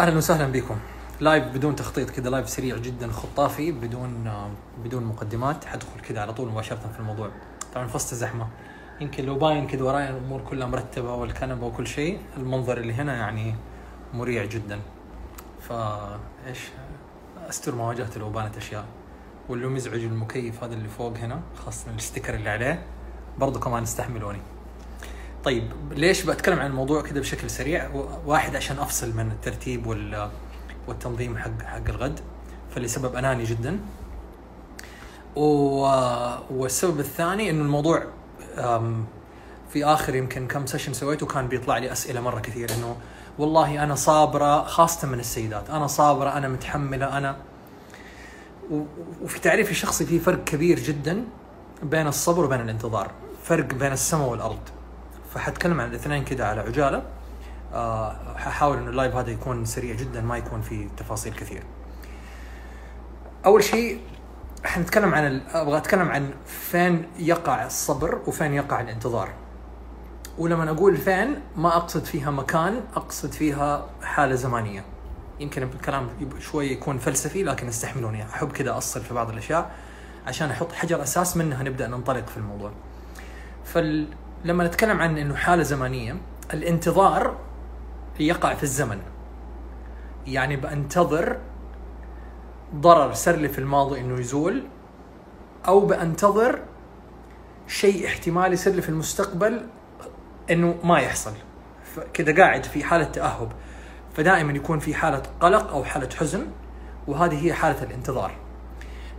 أهلا وسهلا بكم. Live بدون تخطيط كذا live سريع جدا خطافي بدون بدون مقدمات. حدخل كذا على طول مباشرة في الموضوع. طبعا في وسط الزحمة. يمكن لو باين كذا وراي الأمور كلها مرتبة والكنبة وكل شيء المنظر اللي هنا يعني مريع جدا. فا إيش؟ أستر ما واجهت لو بانت أشياء. واللي مزعج المكيف هذا اللي فوق هنا خاصة ال sticker اللي عليه برضو كمان استحملوني. طيب ليش بتكلم عن الموضوع كذا بشكل سريع؟ واحد عشان أفصل من الترتيب وال والتنظيم حق حق الغد فلسبب أناني جدا. و... والسبب الثاني إنه الموضوع في آخر يمكن كم سيشن سويته كان بيطلع لي أسئلة مرة كثير إنه والله أنا صابرة خاصة من السيدات أنا صابرة أنا متحملة أنا و- وفي تعريفي الشخصي في فرق كبير جدا بين الصبر وبين الانتظار فرق بين السماء والأرض. فحتكلم عن الاثنين كده على عجالة. آه، ححاول إنه اللايف هذا يكون سريع جدا ما يكون فيه تفاصيل كثير. أول شيء حنتكلم عن أبغى أتكلم عن فين يقع الصبر وفين يقع الانتظار. ولما أقول فين ما أقصد فيها مكان أقصد فيها حالة زمانية. يمكن الكلام شوي يكون فلسفي لكن استحملوني. أحب كذا أصل في بعض الأشياء عشان أحط حجر أساس منها نبدأ ننطلق في الموضوع. فلما نتكلم عن إنه حالة زمنية الانتظار يقع في الزمن. يعني بأنتظر ضرر صار لي في الماضي إنه يزول أو بأنتظر شيء احتمال يصير لي في المستقبل إنه ما يحصل. كذا قاعد في حالة تأهب. فدائما يكون في حالة قلق أو حالة حزن وهذه هي حالة الانتظار.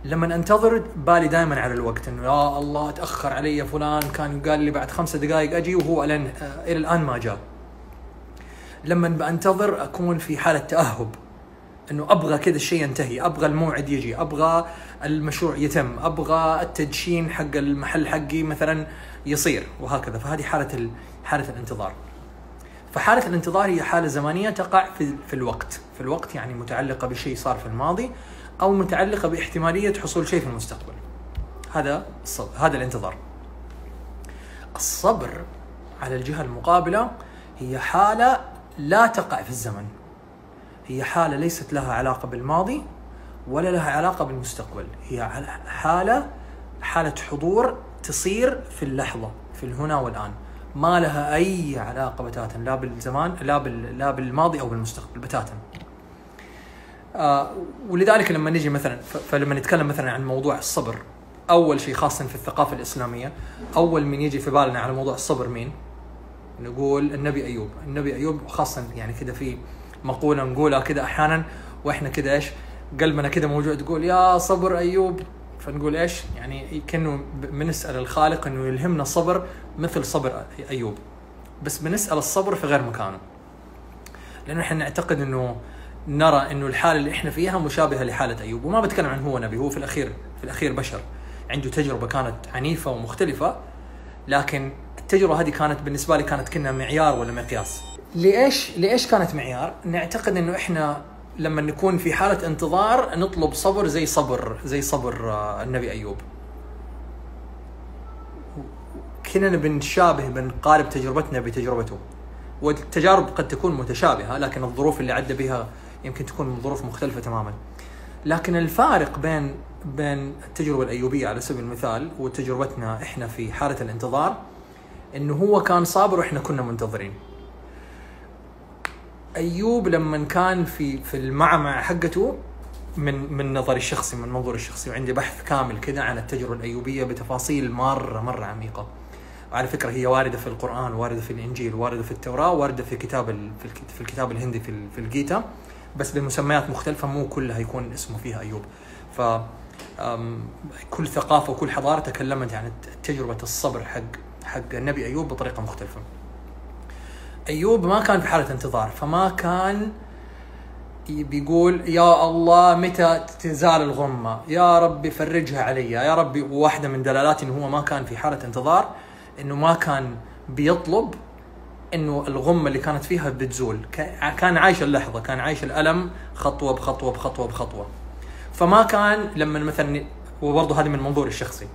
لما انتظر بالي دائما على الوقت إنه يا الله تأخر علي فلان كان قال لي بعد خمسة دقائق أجي وهو الين آه، إلى الآن ما جاء. لما بنتظر أكون في حالة تأهب إنه أبغى كذا الشيء ينتهي أبغى الموعد يجي أبغى المشروع يتم أبغى التدشين حق المحل حقي مثلا يصير وهكذا. فهذه حالة ال- حالة الانتظار. فحالة الانتظار هي حالة زمنية تقع في في الوقت. في الوقت يعني متعلقة بشيء صار في الماضي. أو متعلقة باحتمالية حصول شيء في المستقبل. هذا الصبر هذا الانتظار. الصبر على الجهة المقابلة هي حالة لا تقع في الزمن. هي حالة ليست لها علاقة بالماضي ولا لها علاقة بالمستقبل. هي حالة حالة حضور تصير في اللحظة في الهنا والآن. ما لها أي علاقة بتاتا لا بالزمان لا بال لا بالماضي أو بالمستقبل بتاتا. آه ولذلك لما نجي مثلا فلما نتكلم مثلا عن موضوع الصبر أول شيء خاصه في الثقافة الإسلامية أول من يجي في بالنا على موضوع الصبر مين؟ نقول النبي أيوب، النبي أيوب خاصه يعني كذا في مقولة نقولها كذا أحيانا وإحنا كذا إيش؟ قلبنا كذا موجوع تقول يا صبر أيوب فنقول إيش؟ يعني كأنه بنسأل الخالق إنه يلهمنا صبر مثل صبر أيوب. بس بنسأل الصبر في غير مكانه. لأنه إحنا نعتقد إنه نرى إنه الحالة اللي إحنا فيها مشابهة لحالة أيوب وما بتكلم عن هو نبي هو في الأخير في الأخير بشر. عنده تجربة كانت عنيفة ومختلفة لكن التجربة هذه كانت بالنسبة لي كانت كنا معيار ولا مقياس. ليش ليش كانت معيار؟ نعتقد إنه إحنا لما نكون في حالة انتظار نطلب صبر زي صبر زي صبر آه، النبي أيوب. كنا بنشابه بنقارب تجربتنا بتجربته. والتجارب قد تكون متشابهة لكن الظروف اللي عدى بها يمكن تكون ظروف مختلفة تماما. لكن الفارق بين بين التجربة الأيوبية على سبيل المثال وتجربتنا إحنا في حالة الانتظار إنه هو كان صابر وإحنا كنا منتظرين. أيوب لما كان في في المعمعة حقته من من نظري الشخصي من منظوري الشخصي وعندي بحث كامل كذا عن التجربة الأيوبية بتفاصيل مره مرة عميقة. وعلى فكرة هي واردة في القرآن واردة في الإنجيل واردة في التوراة واردة في كتاب في الك- في الكتاب الهندي في في الجيتا. بس بمسميات مختلفة مو كلها يكون اسمه فيها أيوب. ف كل ثقافة وكل حضارة تكلمت عن الت- تجربة الصبر حق حق النبي أيوب بطريقة مختلفة. أيوب ما كان في حالة انتظار فما كان بيقول يا الله متى تزال الغمة يا ربي فرجها علي يا ربي واحدة من دلالات إنه هو ما كان في حالة انتظار إنه ما كان بيطلب إنه الغمة اللي كانت فيها بتزول. كان عايش اللحظة كان عايش الألم خطوة بخطوة بخطوة بخطوة. فما كان لما مثلا وبرضه هذه من منظوري الشخصي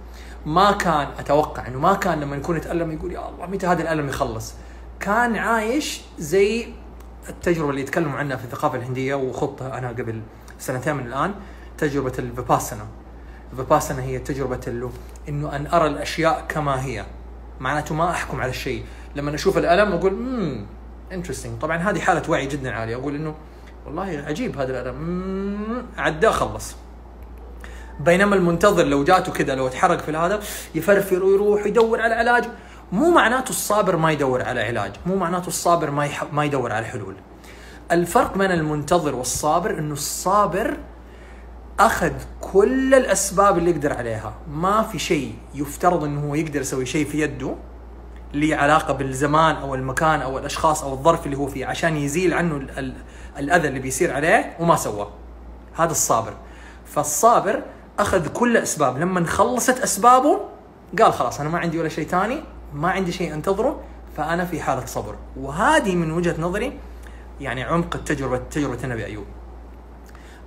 ما كان أتوقع إنه ما كان لما يكون يتألم يقول يا الله متى هذا الألم يخلص؟ كان عايش زي التجربة اللي يتكلموا عنها في الثقافة الهندية وخضتها أنا قبل سنتين من الآن تجربة الفيباسنا الفيباسنا هي تجربة إنه أن أرى الأشياء كما هي. معناته ما أحكم على الشيء. لما أشوف الألم أقول امم انترستنج طبعا هذه حالة وعي جدا عالية. أقول إنه والله عجيب هذا الألم. عداه خلص بينما المنتظر لو جاته كذا لو تحرك في هذا يفرفر ويروح يدور على علاج. مو معناته الصابر ما يدور على علاج مو معناته الصابر ما يح... ما يدور على حلول. الفرق بين المنتظر والصابر إنه الصابر أخذ كل الأسباب اللي يقدر عليها. ما في شيء يفترض إنه هو يقدر يسوي شيء في يده. لي علاقة بالزمان أو المكان أو الأشخاص أو الظرف اللي هو فيه عشان يزيل عنه ال- ال- الأذى اللي بيصير عليه وما سواه هذا الصابر. فالصابر أخذ كل الاسباب لما خلصت أسبابه قال خلاص أنا ما عندي ولا شيء ثاني ما عندي شيء أنتظره فأنا في حالة صبر. وهذه من وجهة نظري يعني عمق التجربة تجربة النبي أيوب.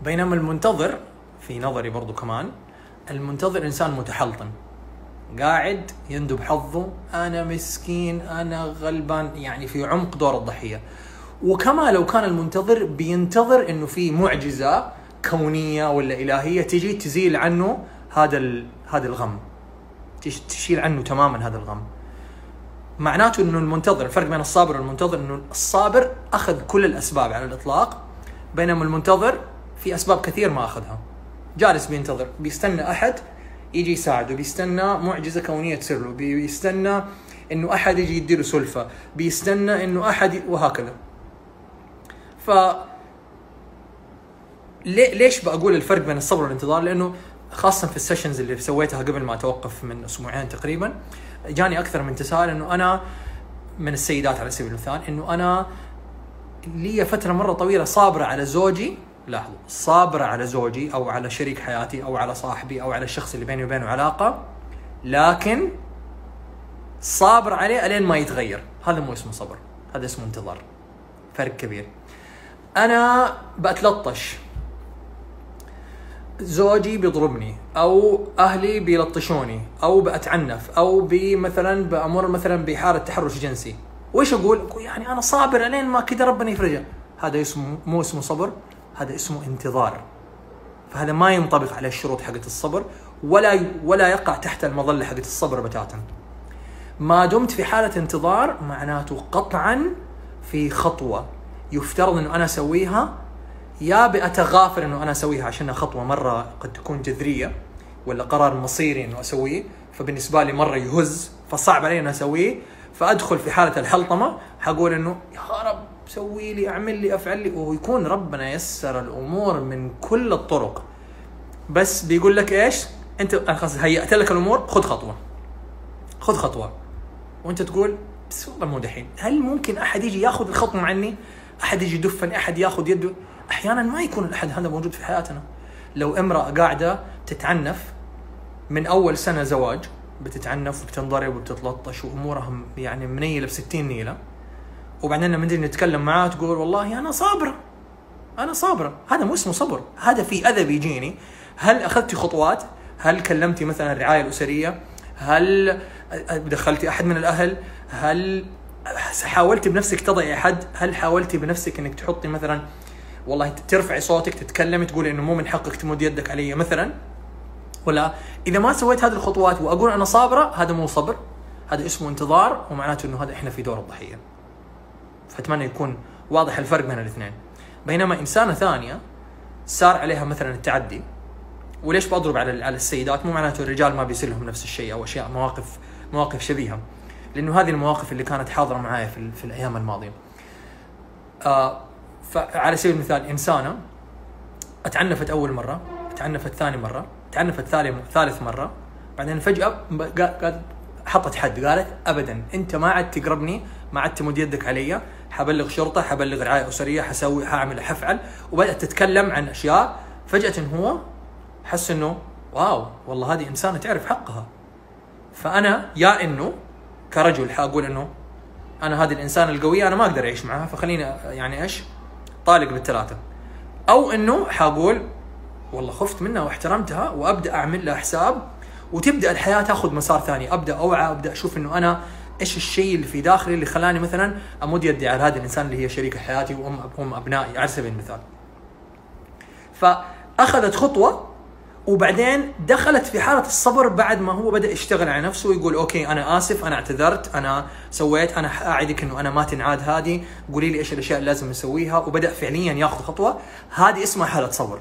بينما المنتظر في نظري برضو كمان المنتظر إنسان متحلطم قاعد يندب حظه أنا مسكين أنا غلبان. يعني في عمق دور الضحية. وكما لو كان المنتظر بينتظر إنه في معجزة كونية ولا إلهية تجي تزيل عنه هذا هذا الغم. تش- تشيل عنه تماما هذا الغم. معناته إنه المنتظر الفرق بين الصابر والمنتظر إنه الصابر أخذ كل الأسباب على الإطلاق بينما المنتظر في أسباب كثير ما أخذها. جالس بينتظر بيستنى أحد يجي يساعده بيستنى معجزة كونية تصير له بيستنى إنه أحد يجي يديله سلفة بيستنى إنه أحد ي- وهكذا. ف ليش بقول الفرق بين الصبر والانتظار؟ لأنه خاصة في السيشنز اللي سويتها قبل ما اتوقف من أسبوعين تقريبا جاني أكثر من تساؤل إنه أنا من السيدات على سبيل المثال إنه أنا لي فترة مرة طويلة صابرة على زوجي لاحظوا صابره على زوجي أو على شريك حياتي أو على صاحبي أو على الشخص اللي بيني وبينه علاقة لكن صابر عليه إلين ما يتغير. هذا مو اسمه صبر هذا اسمه انتظار. فرق كبير. أنا بتلطش زوجي بيضربني أو أهلي بيلطشوني أو بأتعنف أو مثلا بأمر مثلا بحاله تحرش جنسي. أقول؟ أقول يعني أنا صابر إلين ما كذا ربنا يفرجها هذا اسمه مو اسمه صبر. هذا اسمه انتظار. فهذا ما ينطبق على الشروط حقت الصبر ولا ولا يقع تحت المظلة حقت الصبر بتاتا. ما دمت في حالة انتظار معناته قطعا في خطوة. يفترض إنه أنا أسويها يا بأتغافر إنه أنا أسويها عشانها خطوة مرة قد تكون جذرية ولا قرار مصيري إنه أسويه فبالنسبة لي مرة يهز فصعب علي انه أسويه فأدخل في حالة الحلطمة حقول إنه يا رب سوي لي أعمل لي أفعل لي. ويكون ربنا يسر الأمور من كل الطرق. بس بيقول لك إيش؟ أنت خلاص هيأت لك الأمور خذ خطوة. خذ خطوة. وأنت تقول بس والله مو دحين. هل ممكن أحد يجي ياخذ الخطوة عني؟ أحد يجي يدفني؟ أحد ياخذ يده؟ أحيانا ما يكون الأحد هذا موجود في حياتنا. لو امرأة قاعدة تتعنف من أول سنة زواج بتتعنف وبتنضرب وبتتلطش وامورها يعني منيلة ب 60 نيلة. وبعدين لما نجي نتكلم معاه تقول والله أنا صابره أنا صابره هذا مو اسمه صبر. هذا في اذى بيجيني هل أخذتي خطوات؟ هل كلمتي مثلا الرعاية الأسرية؟ هل دخلتي أحد من الأهل؟ هل حاولتي بنفسك تضعي حد هل حاولتي بنفسك إنك تحطي مثلا والله ترفعي صوتك تتكلمي تقولي إنه مو من حقك تمد يدك علي مثلا؟ ولا إذا ما سويت هذه الخطوات وأقول أنا صابرة هذا مو صبر. هذا اسمه انتظار ومعناته إنه هذا إحنا في دور الضحية. فأتمنى يكون واضح الفرق بين الاثنين. بينما إنسانة ثانية صار عليها مثلا التعدي وليش بضرب على على السيدات؟ مو معناته الرجال ما بيصير لهم نفس الشيء أو أشياء مواقف مواقف شبيهة. لأنه هذه المواقف اللي كانت حاضرة معايا في, في الأيام الماضية. آه فعلى سبيل المثال إنسانة أتعنفت أول مرة تعنفت ثاني مرة تعنفت ثالث مرة بعدين فجأة ب- قا- قا- حطت حد قالت ابدا أنت ما عاد تقربني ما عاد تمد يدك علي. حبلغ شرطة حبلغ رعاية أسرية حسوي حأعمل حفعل. وبدأت تتكلم عن أشياء فجأة هو حس إنه واو والله هذه إنسانة تعرف حقها. فأنا يا إنه كرجل حأقول إنه أنا هذه الإنسانة القوية أنا ما أقدر أعيش معها فخليني يعني إيش؟ طالق بالثلاثه أو إنه حأقول والله خفت منها واحترمتها وأبدأ أعمل لها حساب وتبدأ الحياة تأخذ مسار ثاني. أبدأ أوعى أبدأ أشوف إنه أنا إيش الشيء اللي في داخلي اللي خلاني مثلا أمد يدي على هذا الإنسان اللي هي شريكة حياتي وام أم أبنائي على سبيل المثال. فأخذت خطوة وبعدين دخلت في حالة الصبر بعد ما هو بدأ يشتغل على نفسه ويقول okay أنا آسف أنا اعتذرت أنا سويت أنا اعدك إنه أنا ما تنعاد هذه قولي لي إيش الأشياء اللي لازم نسويها. وبدأ فعليا يأخذ خطوة. هذه اسمها حالة صبر.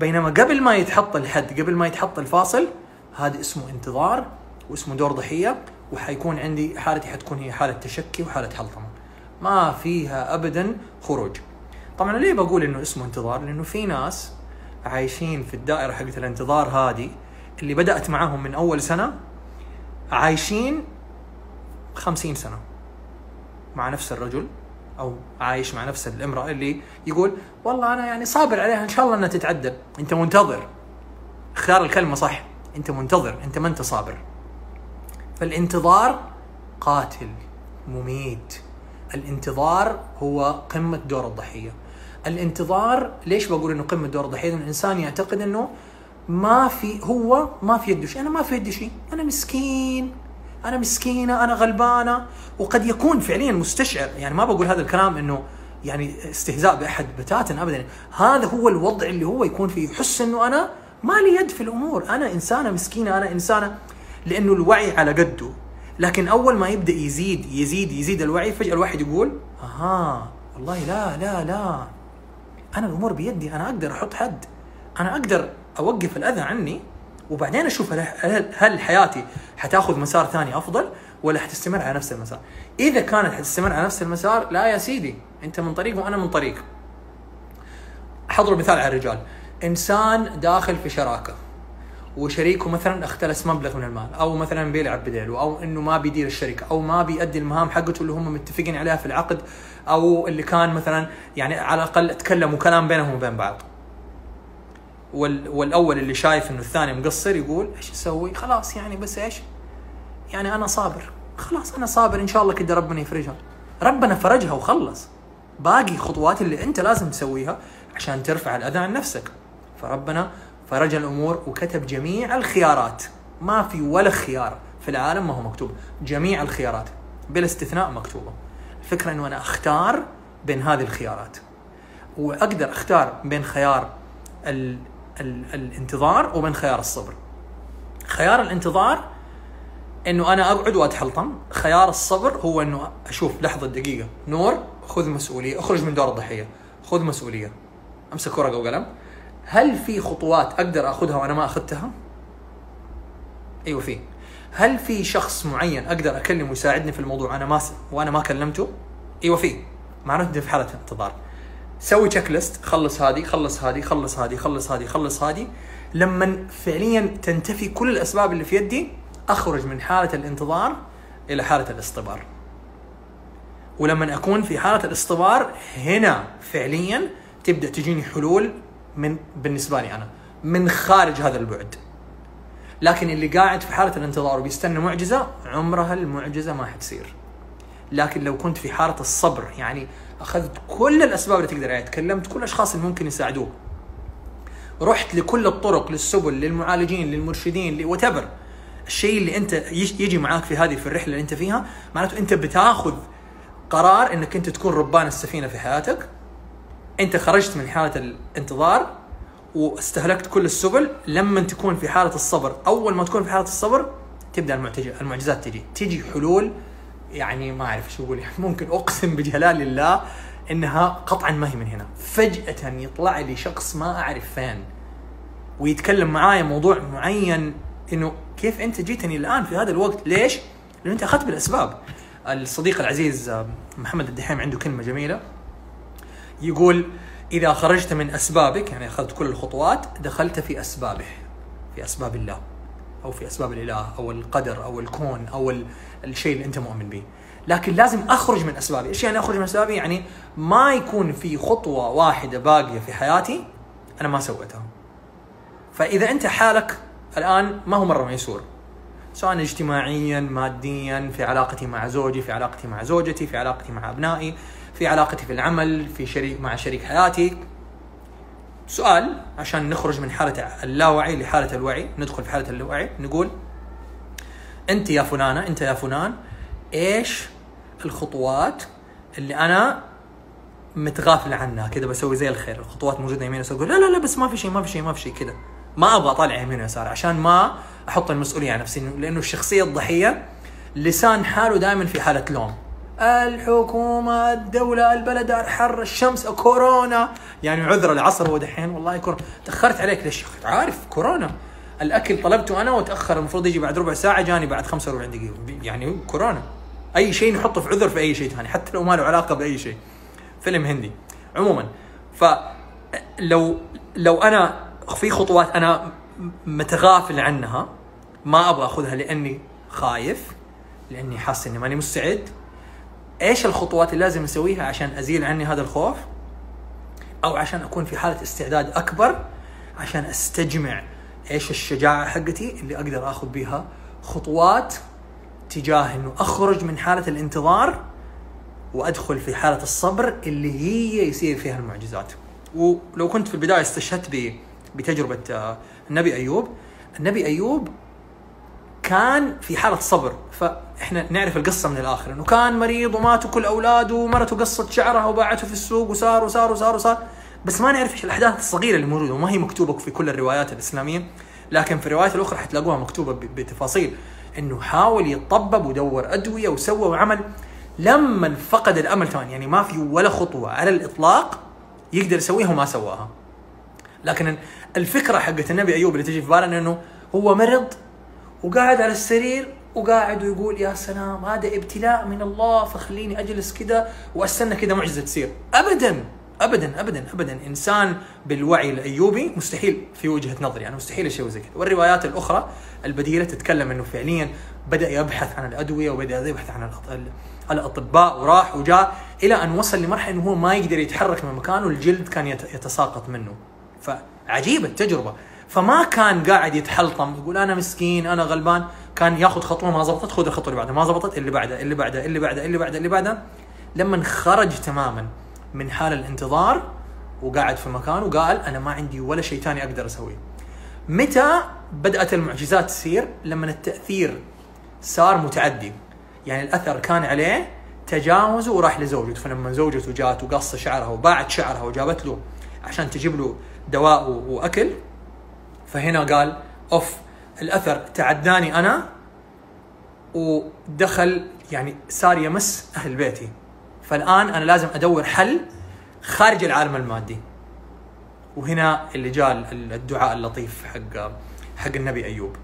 بينما قبل ما يتحط الحد قبل ما يتحط الفاصل هذا اسمه انتظار واسمه دور ضحية. وحيكون عندي حالتي حتكون هي حالة تشكي وحالة حلطمه ما فيها ابدا خروج. طبعا ليه بقول إنه اسمه انتظار؟ لأنه في ناس عايشين في الدائرة حقت الانتظار هذه اللي بدأت معاهم من أول سنة عايشين خمسين سنة مع نفس الرجل أو عايش مع نفس الامرأة اللي يقول والله أنا يعني صابر عليها إن شاء الله إنها تتعدل أنت منتظر. اختار الكلمة صح. أنت منتظر. أنت ما أنت صابر. فالانتظار قاتل مميت. الانتظار هو قمة دور الضحية. الانتظار ليش بقول إنه قمة دور الضحية؟ لأن الإنسان يعتقد إنه ما في هو ما في يده شيء، أنا ما في يدي شيء، أنا مسكين. أنا مسكينة. أنا غلبانة. وقد يكون فعليا مستشعر. يعني ما بقول هذا الكلام إنه يعني استهزاء بأحد بتاتا ابدا. هذا هو الوضع اللي هو يكون فيه. يحس إنه أنا ما لي يد في الأمور. أنا إنسانة مسكينة. أنا إنسانة لأنه الوعي على قده. لكن أول ما يبدأ يزيد يزيد يزيد الوعي فجأة الواحد يقول أها والله لا لا لا. أنا الأمور بيدي أنا أقدر أحط حد. أنا أقدر أوقف الأذى عني وبعدين أشوف هل, حياتي حتأخذ مسار ثاني أفضل ولا حتستمر على نفس المسار. إذا كانت حتستمر على نفس المسار لا يا سيدي أنت من طريق وأنا من طريق. حضروا مثال على الرجال. إنسان داخل في شراكة. وشريكه مثلا اختلس مبلغ من المال أو مثلا بيلعب بديله أو إنه ما بيدير الشركة أو ما بيؤدي المهام حقته اللي هم متفقين عليها في العقد أو اللي كان مثلا يعني على الأقل تكلموا كلام بينهم وبين بعض. وال والأول اللي شايف إنه الثاني مقصر يقول إيش أسوي؟ خلاص يعني بس إيش؟ يعني أنا صابر. خلاص أنا صابر إن شاء الله كده ربنا يفرجها. ربنا فرجها وخلص. باقي خطوات اللي أنت لازم تسويها عشان ترفع الأذى عن نفسك. فربنا فرج الأمور وكتب جميع الخيارات. ما في ولا خيار في العالم ما هو مكتوب. جميع الخيارات. بلا استثناء مكتوبة. الفكرة إنه أنا أختار بين هذه الخيارات. وأقدر أختار بين خيار ال ال الانتظار وبين خيار الصبر. خيار الانتظار إنه أنا أقعد وأتحلطم. خيار الصبر هو إنه أشوف لحظة دقيقة. نور خذ مسؤولية. أخرج من دور الضحية. خذ مسؤولية. أمسك ورقة وقلم. هل في خطوات أقدر أخذها وأنا ما أخذتها؟ أيوه في. هل في شخص معين أقدر اكلمه يساعدني في الموضوع؟ أنا ما وأنا ما كلمته؟ أيوه في. معناته أنت في حالة انتظار. سوي تشيك ليست خلص هذه خلص هذه خلص هذه خلص هذه خلص هذه. لما فعليا تنتفي كل الأسباب اللي في يدي أخرج من حالة الانتظار إلى حالة الاصطبار. ولما أكون في حالة الاصطبار هنا فعليا تبدأ تجيني حلول من بالنسبة لي أنا من خارج هذا البعد. لكن اللي قاعد في حالة الانتظار وبيستنى معجزة عمرها المعجزة ما حتصير. لكن لو كنت في حالة الصبر يعني أخذت كل الأسباب اللي تقدر يعني تكلمت كل الأشخاص اللي ممكن يساعدوك رحت لكل الطرق للسبل للمعالجين للمرشدين وات الشيء اللي أنت يجي معاك في هذه في الرحلة اللي أنت فيها معناته أنت بتاخذ قرار إنك أنت تكون ربان السفينة في حياتك أنت خرجت من حالة الانتظار واستهلكت كل السبل لما تكون في حالة الصبر أول ما تكون في حالة الصبر تبدأ المعجزات تجي. تجي حلول يعني ما أعرف شو أقول ممكن أقسم بجلال الله إنها قطعا ما هي من هنا. فجأة يطلع لي شخص ما أعرف فين ويتكلم معايا موضوع معين إنه كيف أنت جيتني الآن في هذا الوقت؟ ليش؟ لأنه أنت أخذت بالأسباب. الصديق العزيز محمد الدحيم عنده كلمة جميلة. يقول إذا خرجت من أسبابك يعني أخذت كل الخطوات دخلت في أسبابه في أسباب الله أو في أسباب الإله أو القدر أو الكون أو الشيء اللي أنت مؤمن به. لكن لازم أخرج من أسبابي. إيش يعني أخرج من أسبابي؟ يعني ما يكون في خطوة واحدة باقية في حياتي أنا ما سويتها. فإذا أنت حالك الآن ما هو مرة ميسور. سواء اجتماعيا ماديا في علاقتي مع زوجي في علاقتي مع زوجتي في علاقتي مع أبنائي. في علاقتي في العمل في شريك مع شريك حياتي. سؤال عشان نخرج من حالة اللاوعي لحالة الوعي ندخل في حالة الوعي نقول أنت يا فلانة أنت يا فلان إيش الخطوات اللي أنا متغافل عنها؟ كذا بسوي زي الخير. الخطوات موجودة يمين يسار أقول لا لا لا بس ما في شيء ما في شيء ما في شيء كذا. ما أبغى أطالع يمين ويسار عشان ما أحط المسؤولية على نفسي لأنه الشخصية الضحية لسان حاله دائما في حالة لوم. الحكومة الدولة البلد الحر الشمس كورونا. يعني عذر العصر هو دحين. والله كورونا تأخرت عليك ليش عارف كورونا. الأكل طلبته أنا وتأخر المفروض يجي بعد ربع ساعة جاني بعد 45 دقيقة. يعني كورونا. أي شيء نحطه في عذر في أي شيء ثاني حتى لو ما له علاقة بأي شيء. فيلم هندي. عموما فلو لو أنا في خطوات أنا متغافل عنها ما أبغى أخذها لأني خايف لأني حاسس إني ماني مستعد. إيش الخطوات اللي لازم أسويها عشان أزيل عني هذا الخوف؟ أو عشان أكون في حالة استعداد أكبر عشان أستجمع إيش الشجاعة حقتي اللي أقدر آخذ بها خطوات تجاه إنه أخرج من حالة الانتظار وأدخل في حالة الصبر اللي هي يصير فيها المعجزات. ولو كنت في البداية استشهدت بتجربة آه، النبي أيوب النبي أيوب كان في حالة صبر فإحنا نعرف القصة من الآخر إنه كان مريض وماتوا كل أولاده ومرته قصت شعرها وباعته في السوق وصار وصار وصار وصار بس ما نعرف إيش الأحداث الصغيرة اللي موجودة وما هي مكتوبة في كل الروايات الإسلامية لكن في الروايات الأخرى حتلاقوها مكتوبة بتفاصيل إنه حاول يتطبب ودور أدوية وسوى وعمل لما فقد الأمل ثاني يعني ما في ولا خطوة على الإطلاق يقدر يسويها وما سواها. لكن الفكرة حقت النبي أيوب اللي تجي في بالنا إنه هو مرض وقاعد على السرير وقاعد ويقول يا سلام هذا ابتلاء من الله فخليني أجلس كذا وأستنى كذا معجزة تصير. ابدا ابدا ابدا ابدا. إنسان بالوعي الأيوبي مستحيل في وجهة نظري يعني مستحيل يسوي زي كذا والروايات الأخرى البديلة تتكلم إنه فعليا بدأ يبحث عن الأدوية وبدأ يبحث عن الأطباء وراح وجاء إلى أن وصل لمرحلة إنه هو ما يقدر يتحرك من مكانه الجلد كان يتساقط منه. فعجيبة التجربة. فما كان قاعد يتحلطم يقول أنا مسكين أنا غلبان كان ياخذ خطوة ما زبطت خذ الخطوة اللي بعدها ما زبطت اللي بعدها اللي بعدها اللي بعدها اللي بعدها اللي بعدها. لما خرج تماما من حال الانتظار وقاعد في مكانه وقال أنا ما عندي ولا شيء ثاني أقدر أسويه. متى بدأت المعجزات تصير لما التأثير صار متعدي. يعني الأثر كان عليه تجاوزه وراح لزوجته. فلما زوجته جات وقص شعرها وباعت شعرها وجابت له عشان تجيب له دواء وأكل فهنا قال أوف الأثر تعداني أنا ودخل يعني صار يمس أهل بيتي. فالآن أنا لازم أدور حل خارج العالم المادي. وهنا اللي جاء الدعاء اللطيف حق حق النبي أيوب.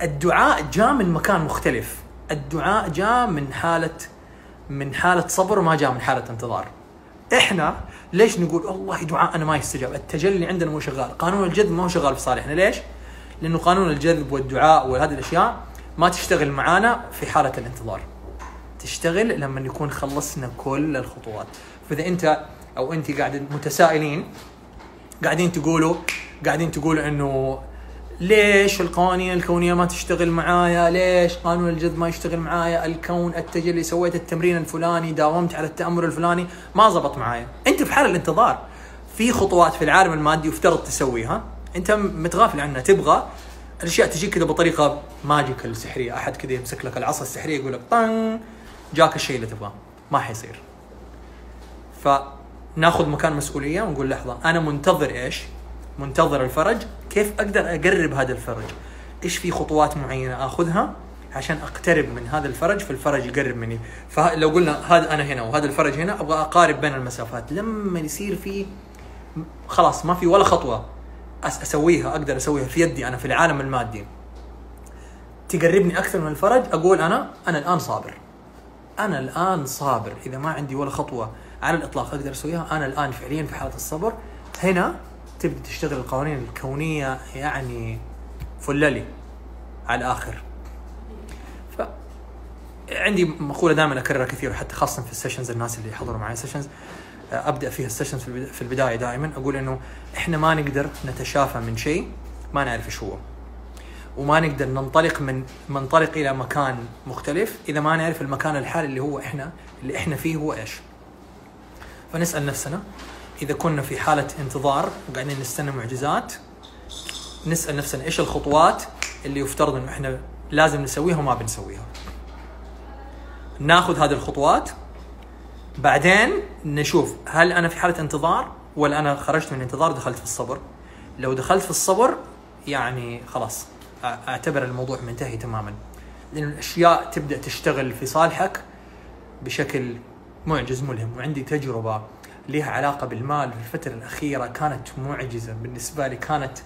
فالدعاء جاء من مكان مختلف. الدعاء جاء من حالة من حالة صبر ما جاء من حالة انتظار. إحنا ليش نقول والله دعاءنا ما يستجاب؟ التجلي عندنا مو شغال. قانون الجذب ما هو شغال في صالحنا. ليش؟ لأنه قانون الجذب والدعاء وهذه الأشياء ما تشتغل معانا في حالة الانتظار. تشتغل لما نكون خلصنا كل الخطوات. فإذا أنت أو انت قاعد متسائلين قاعدين تقولوا قاعدين تقولوا إنه ليش القوانين الكونية ما تشتغل معايا؟ ليش قانون الجذب ما يشتغل معايا؟ الكون التجلي سويت التمرين الفلاني، داومت على التأمل الفلاني، ما زبط معايا. أنت في حال الانتظار. في خطوات في العالم المادي يفترض تسويها، أنت متغافل عنها، تبغى الأشياء تجيك كذا بطريقة magical سحرية، أحد كذا يمسك لك العصا السحرية يقول لك طن جاك الشيء اللي تبغاه، ما حيصير. فناخذ مكان مسؤولية ونقول لحظة أنا منتظر إيش؟ منتظر الفرج كيف أقدر أقرب هذا الفرج؟ إيش في خطوات معينة أخذها عشان أقترب من هذا الفرج فالفرج يقرب مني؟ فلو قلنا هذا أنا هنا وهذا الفرج هنا أبغى أقارب بين المسافات. لما يصير في خلاص ما في ولا خطوة أسويها أقدر أسويها في يدي أنا في العالم المادي. تقربني أكثر من الفرج؟ أقول أنا أنا الآن صابر. أنا الآن صابر. إذا ما عندي ولا خطوة على الإطلاق أقدر أسويها. أنا الآن فعليا في حالة الصبر. هنا تبدا تشتغل القوانين الكونية يعني fully على الآخر. ف عندي مقولة دائما أكررها كثير حتى خاصه في ال sessions الناس اللي يحضروا معي sessions أبدأ فيها السيشنز في البداية دائما. أقول إنه إحنا ما نقدر نتشافى من شيء ما نعرف إيش هو وما نقدر ننطلق من منطلق إلى مكان مختلف إذا ما نعرف المكان الحالي اللي هو إحنا اللي إحنا فيه هو إيش. فنسأل نفسنا إذا كنا في حالة انتظار وقاعدين نستنى معجزات نسأل نفسنا إيش الخطوات اللي يفترض إنه إحنا لازم نسويها وما بنسويها. ناخذ هذه الخطوات بعدين نشوف هل أنا في حالة انتظار ولا أنا خرجت من الانتظار ودخلت في الصبر. لو دخلت في الصبر يعني خلاص أعتبر الموضوع منتهي تماما. لأن الأشياء تبدأ تشتغل في صالحك بشكل معجز ملهم وعندي تجربة لها علاقة بالمال. في الفترة الأخيرة كانت معجزة. بالنسبة لي كانت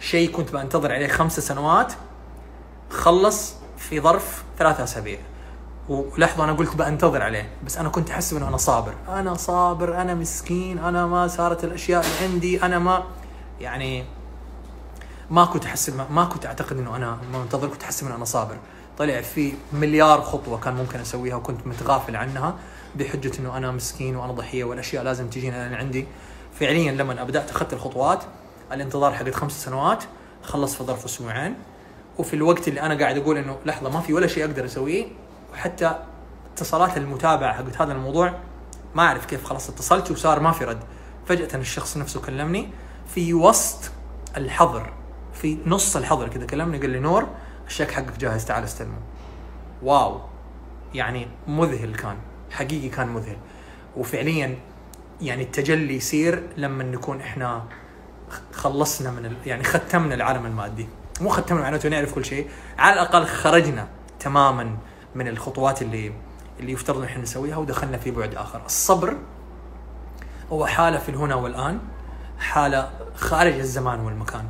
شيء كنت بنتظر عليه خمسة سنوات. خلص في ظرف ثلاثة أسابيع. ولحظة أنا قلت بنتظر عليه. بس أنا كنت احسب انه أنا صابر. أنا صابر أنا مسكين أنا ما صارت الأشياء اللي عندي أنا ما يعني ما كنت احسب ما, كنت أعتقد إنه أنا منتظر. كنت احسب انه أنا صابر. طلع في مليار خطوة كان ممكن أسويها وكنت متغافل عنها. بحجة إنه أنا مسكين وأنا ضحية والأشياء لازم تجينا أنا عندي فعليا لما بدات أخذت الخطوات الانتظار حقت خمس سنوات خلص في ظرف أسبوعين وفي الوقت اللي أنا قاعد أقول إنه لحظة ما في ولا شيء أقدر أسويه وحتى اتصالات المتابعة حقت هذا الموضوع ما أعرف كيف خلاص اتصلت وصار ما في رد. فجأة الشخص نفسه كلمني في وسط الحظر في نص الحظر كذا كلمني قال لي نور الشيك حقك جاهز تعال استلمه. واو. يعني مذهل كان. حقيقي كان مذهل. وفعليا يعني التجلي يصير لما نكون إحنا خلصنا من ال... يعني ختمنا العالم المادي. مو ختمنا معناته نعرف كل شيء. على الأقل خرجنا تماما من الخطوات اللي اللي يفترض إن إحنا نسويها ودخلنا في بعد آخر. الصبر هو حالة في الهنا والآن حالة خارج الزمان والمكان.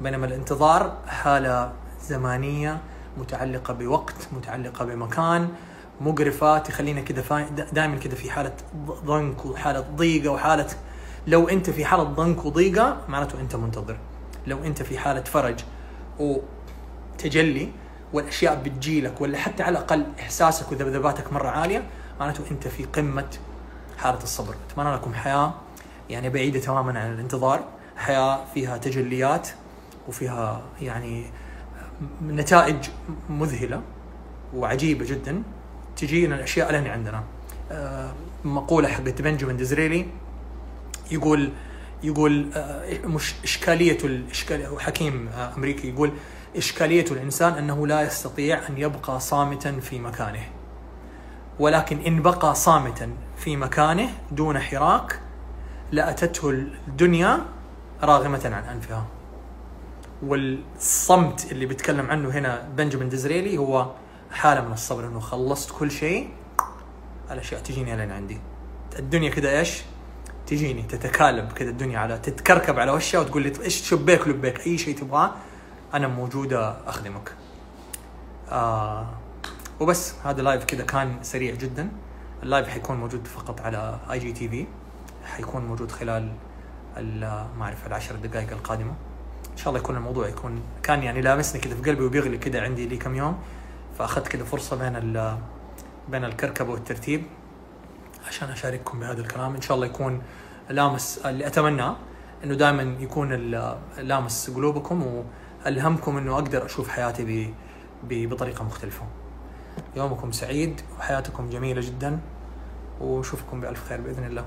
بينما الانتظار حالة زمانية متعلقة بوقت متعلقة بمكان مقرفه تخلينا كذا دائما كذا في حالة ضنك وحالة ضيقة وحالة لو أنت في حالة ضنك وضيقة معناته أنت منتظر. لو أنت في حالة فرج وتجلي والأشياء بتجيلك ولا حتى على الأقل إحساسك وذبذباتك مرة عالية معناته أنت في قمة حالة الصبر. أتمنى لكم حياة يعني بعيدة تماما عن الانتظار. حياة فيها تجليات وفيها يعني نتائج مذهلة وعجيبة جدا. تجينا الأشياء لين عندنا. مقولة حقت بنجامين ديزريلي يقول يقول مش إشكالية الاشكاليه حكيم أمريكي يقول إشكالية الإنسان أنه لا يستطيع أن يبقى صامتا في مكانه. ولكن إن بقى صامتا في مكانه دون حراك لأتته الدنيا راغمة عن أنفها. والصمت اللي بيتكلم عنه هنا بنجامين ديزريلي هو حالة من الصبر إنه خلصت كل شيء. الأشياء تجيني لين عندي. الدنيا كده إيش؟ تجيني تتكالب كده الدنيا على تتكركب على وشها وتقول لي إيش شبيك لبيك أي شيء تبغاه أنا موجودة أخدمك. آه وبس هذا live كده كان سريع جدا. ال live حيكون موجود فقط على IGTV حيكون موجود خلال ما أعرف العشر دقائق القادمة. إن شاء الله يكون الموضوع يكون كان يعني لامسني كده في قلبي وبيغلي كده عندي لي كم يوم. فأخذت كده فرصة بين بين الكركبة والترتيب عشان أشارككم بهذا الكلام. إن شاء الله يكون لامس اللي أتمناه إنه دائما يكون لامس قلوبكم وألهمكم إنه أقدر أشوف حياتي بطريقة مختلفة. يومكم سعيد وحياتكم جميلة جدا. وأشوفكم بألف خير بإذن الله.